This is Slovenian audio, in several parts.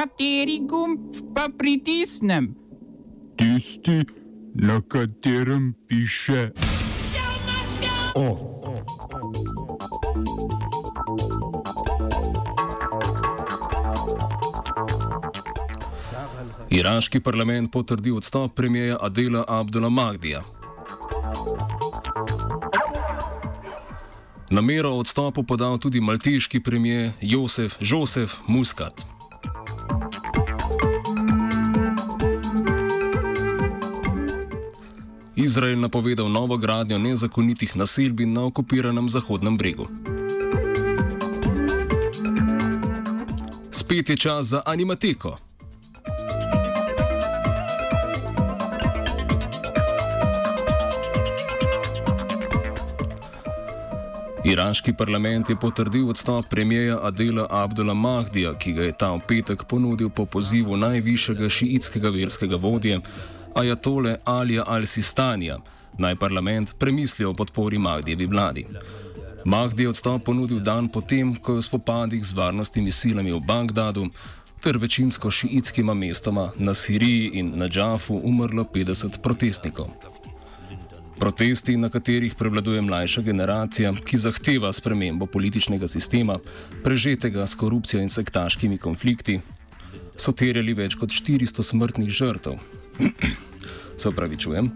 Kateri gumb pa pritisnem? Tisti, na katerem piše OF. Iraški parlament potrdil odstop premijeja Adela Abdula Mahdija. Namero o odstopu podal tudi maltiški premijer Josef Josef Muscat. Izrael napovedal novo gradnjo nezakonitih naselbin na okupiranem Zahodnem bregu. Spet je čas za animatiko. Iraški parlament je potrdil odstop premijeja Adela Abdula Mahdija, ki ga je ta v petek ponudil po pozivu najvišjega šiitskega verskega vodje Ajatole Alija al-Sistanija, naj parlament premisli o podpori Mahdijevi vladi. Mahdi je odstop ponudil dan potem, ko je v spopadih z varnostnimi silami v Bagdadu ter večinsko šiitskima mestoma na Siriji in na Džafu umrlo 50 protestnikov. Protesti, na katerih prevladuje mlajša generacija, ki zahteva spremembo političnega sistema, prežetega s korupcijo in sektaškimi konflikti, so terjali več kot 400 smrtnih žrtev. se upravičujem.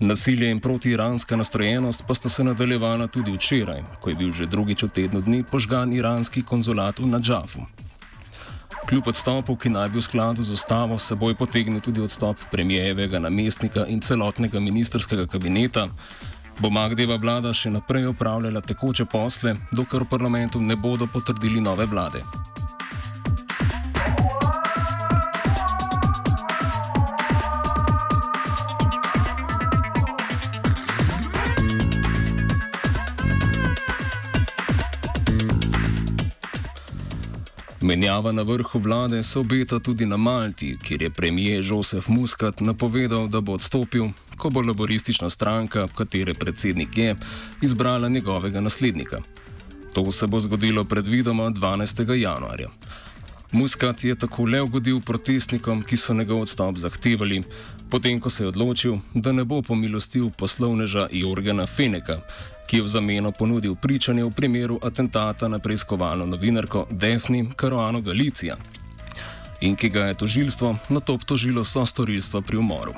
Nasilje in protiiranska nastrojenost pa sta se nadaljevala tudi včeraj, ko je bil že drugič v tednu dni požgan iranski konzulat v Nadžafu. Kljub odstopu, ki naj bi v skladu z ustavo seboj potegnil tudi odstop premijevega namestnika in celotnega ministerskega kabineta, bo Magdeva vlada še naprej upravljala tekoče posle, dokler v parlamentu ne bodo potrdili nove vlade. Menjava na vrhu vlade se obeta tudi na Malti, kjer je premijer Josef Muscat napovedal, da bo odstopil, ko bo laboristična stranka, katere predsednik je, izbrala njegovega naslednika. To se bo zgodilo predvidoma 12. januarja. Muscat je tako le ugodil protestnikom, ki so njegov odstop zahtevali, potem ko se je odločil, da ne bo pomilostil poslovneža Jorgena Feneka, ki je v zameno ponudil pričanje v primeru atentata na preiskovalno novinarko Defni Caruano Galicija in ki ga je tožilstvo na to obtožilo so storilstva pri umoru.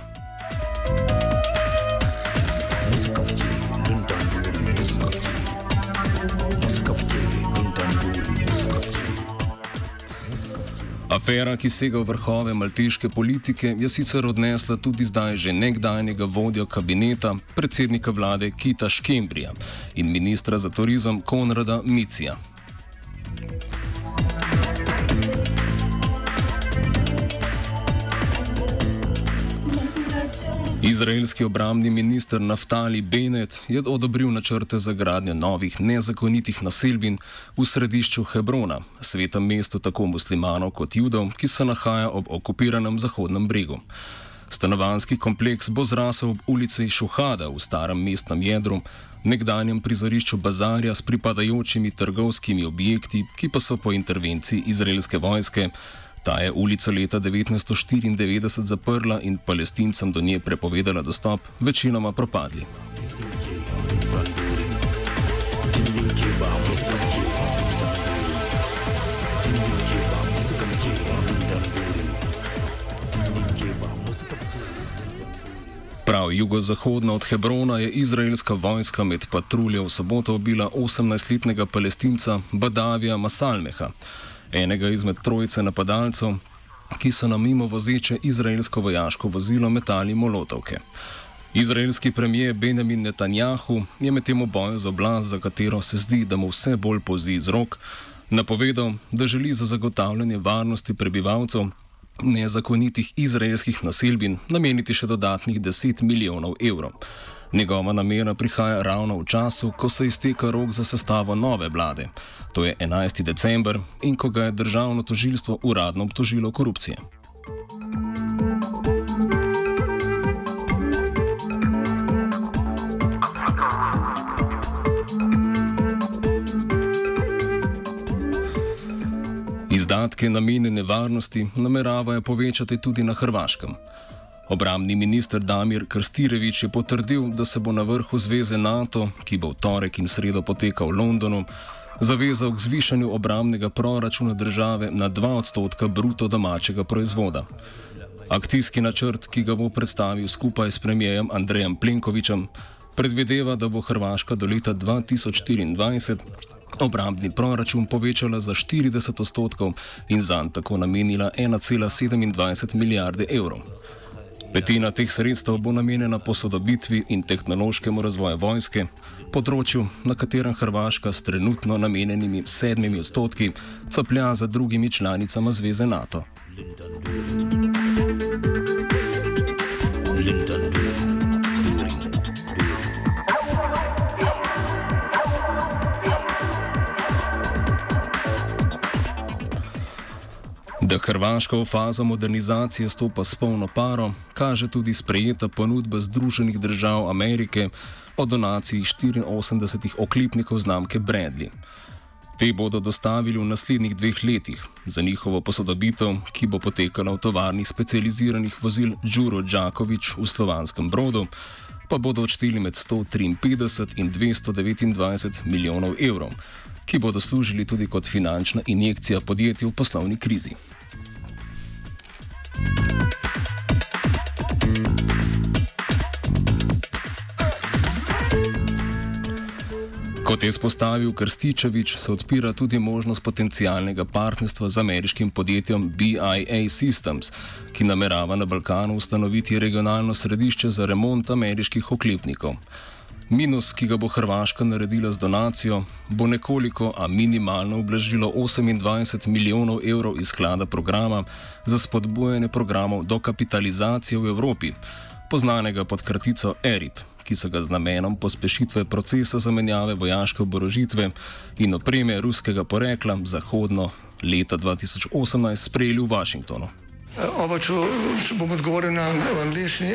Afera, ki sega v vrhove malteške politike, je sicer odnesla tudi zdaj že nekdanjega vodjo kabineta, predsednika vlade Kita Škembrija in ministra za turizem Konrada Micija. Izraelski obramni minister Naftali Bennett je odobril načrte za gradnjo novih nezakonitih naselbin v središču Hebrona, svetem mestu tako muslimanov kot judov, ki se nahaja ob okupiranem Zahodnem bregu. Stanovanski kompleks bo zrasel ob ulici Šuhada v starem mestnem jedru, nekdanjem prizorišču bazarja s pripadajočimi trgovskimi objekti, ki pa so po intervenciji izraelske vojske Ta je ulico leta 1994 zaprla in palestincem do nje prepovedala dostop, večinoma propadli. Prav jugozahodno od Hebrona je izraelska vojska med patruljo v soboto ubila 18-letnega palestinca Badavija Masalmeha enega izmed trojice napadalcev, ki so na mimo vozeče izraelsko vojaško vozilo metali molotovke. Izraelski premijer Benjamin Netanjahu je med tem boju za oblast, za katero se zdi, da mu vse bolj pozi z rok, napovedal, da želi za zagotavljanje varnosti prebivalcev nezakonitih izraelskih naselbin nameniti še dodatnih 10 milijonov evrov. Njegova namera prihaja ravno v času, ko se izteka rok za sestavo nove vlade. To je 11. december in ko ga je državno tožilstvo uradno obtožilo korupcije. odstotke namenjene varnosti nameravajo povečati tudi na Hrvaškem. Obramni minister Damir Krstirevič je potrdil, da se bo na vrhu zveze NATO, ki bo v torek in sredo potekal v Londonu, zavezal k zvišanju obramnega proračuna države na 2 odstotka bruto domačega proizvoda. Akcijski načrt, ki ga bo predstavil skupaj s premijejem Andrejem Plenkovičem, predvideva, da bo Hrvaška do leta 2024 obrambni proračun povečala za 40 odstotkov in zanj tako namenila 1,27 milijarde evrov. Petina teh sredstev bo namenjena posodobitvi in tehnološkemu razvoju vojske, področju, na katerem Hrvaška s trenutno namenjenimi sedmimi odstotki caplja za drugimi članicami Zveze NATO. Da Hrvaška v fazo modernizacije stopa s polno paro, kaže tudi sprejeta ponudba Združenih držav Amerike o donaciji 84 oklipnikov znamke Bradley. Te bodo dostavili v naslednjih dveh letih za njihovo posodobitev, ki bo potekala v tovarni specializiranih vozil Đuro Đakovič v Slovanskem brodu, pa bodo odšteli med 153 in 229 milijonov evrov, ki bodo služili tudi kot finančna injekcija podjetij v poslovni krizi. Kot je spostavil Krstičevič, se odpira tudi možnost potencijalnega partnerstva z ameriškim podjetjem BIA Systems, ki namerava na Balkanu ustanoviti regionalno središče za remont ameriških oklepnikov. Minus, ki ga bo Hrvaška naredila z donacijo, bo nekoliko, a minimalno ublažilo 28 milijonov evrov iz sklada programa za spodbujanje programov dokapitalizacije v Evropi, poznanega pod kratico ERIP, ki so ga z namenom pospešitve procesa zamenjave vojaške oborožitve in opreme ruskega porekla zahodno leta 2018 sprejeli v Washingtonu. Oba, če, če bom odgovoril na angliški.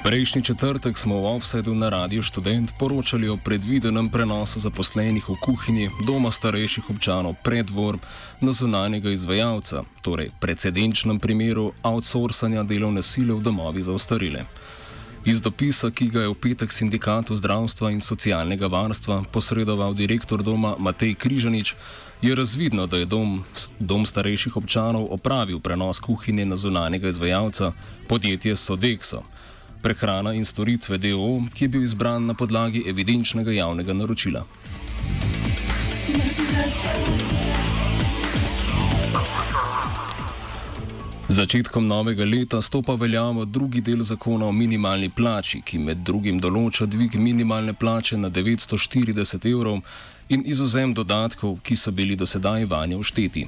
Prejšnji četrtek smo v Offsetu na Radio Student poročali o predvidenem prenosu zaposlenih v kuhinji doma starejših občanov predvor na zunanjega izvajalca, torej precedenčnem primeru outsourcanja delovne sile v domovi za ostarile. Iz dopisa, ki ga je v petek sindikatu zdravstva in socialnega varstva posredoval direktor doma Matej Križanič, je razvidno, da je dom, dom starejših občanov opravil prenos kuhinje na zunanjega izvajalca, podjetje Sodexo prehrana in storitve DO, ki je bil izbran na podlagi evidenčnega javnega naročila. Začetkom novega leta stopa veljavo drugi del zakona o minimalni plači, ki med drugim določa dvig minimalne plače na 940 evrov in izuzem dodatkov, ki so bili do sedaj vanje všteti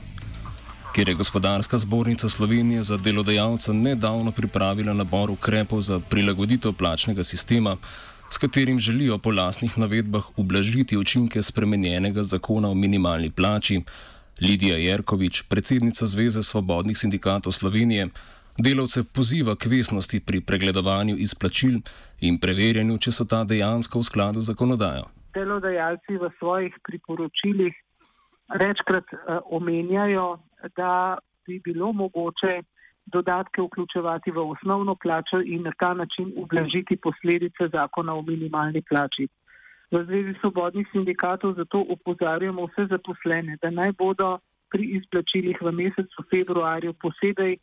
kjer je gospodarska zbornica Slovenije za delodajalce nedavno pripravila nabor ukrepov za prilagoditev plačnega sistema, s katerim želijo po lasnih navedbah ublažiti učinke spremenjenega zakona o minimalni plači. Lidija Jerkovič, predsednica Zveze svobodnih sindikatov Slovenije, delavce poziva k vesnosti pri pregledovanju izplačil in preverjanju, če so ta dejansko v skladu z zakonodajo. Delodajalci v svojih priporočilih večkrat uh, omenjajo, da bi bilo mogoče dodatke vključevati v osnovno plačo in na ta način ublažiti posledice zakona o minimalni plači. V Zvezi svobodnih sindikatov zato upozarjamo vse zaposlene, da naj bodo pri izplačilih v mesecu februarju posebej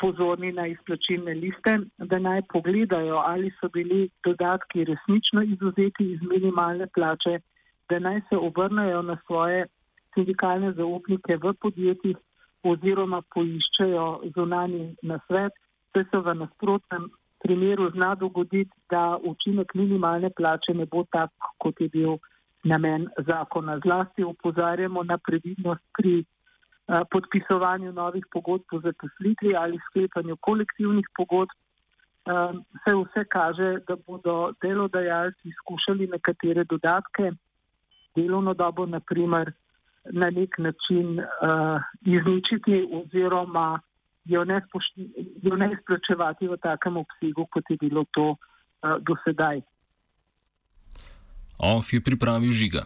pozorni na izplačilne liste, da naj pogledajo, ali so bili dodatki resnično izuzeti iz minimalne plače, da naj se obrnejo na svoje sindikalne zaupnike v podjetjih oziroma poiščejo zunani nasvet, če se v nasprotnem primeru zna dogoditi, da učinek minimalne plače ne bo tak, kot je bil namen zakona. Zlasti upozarjamo na previdnost pri podpisovanju novih pogodb o zaposlitvi ali sklepanju kolektivnih pogodb. Se vse kaže, da bodo delodajalci skušali nekatere dodatke, delovno dobo, naprimer, na nek način uh, izničiti oziroma jo ne, jo ne izplačevati v takem obsegu, kot je bilo to uh, do sedaj. OF je pripravil žiga.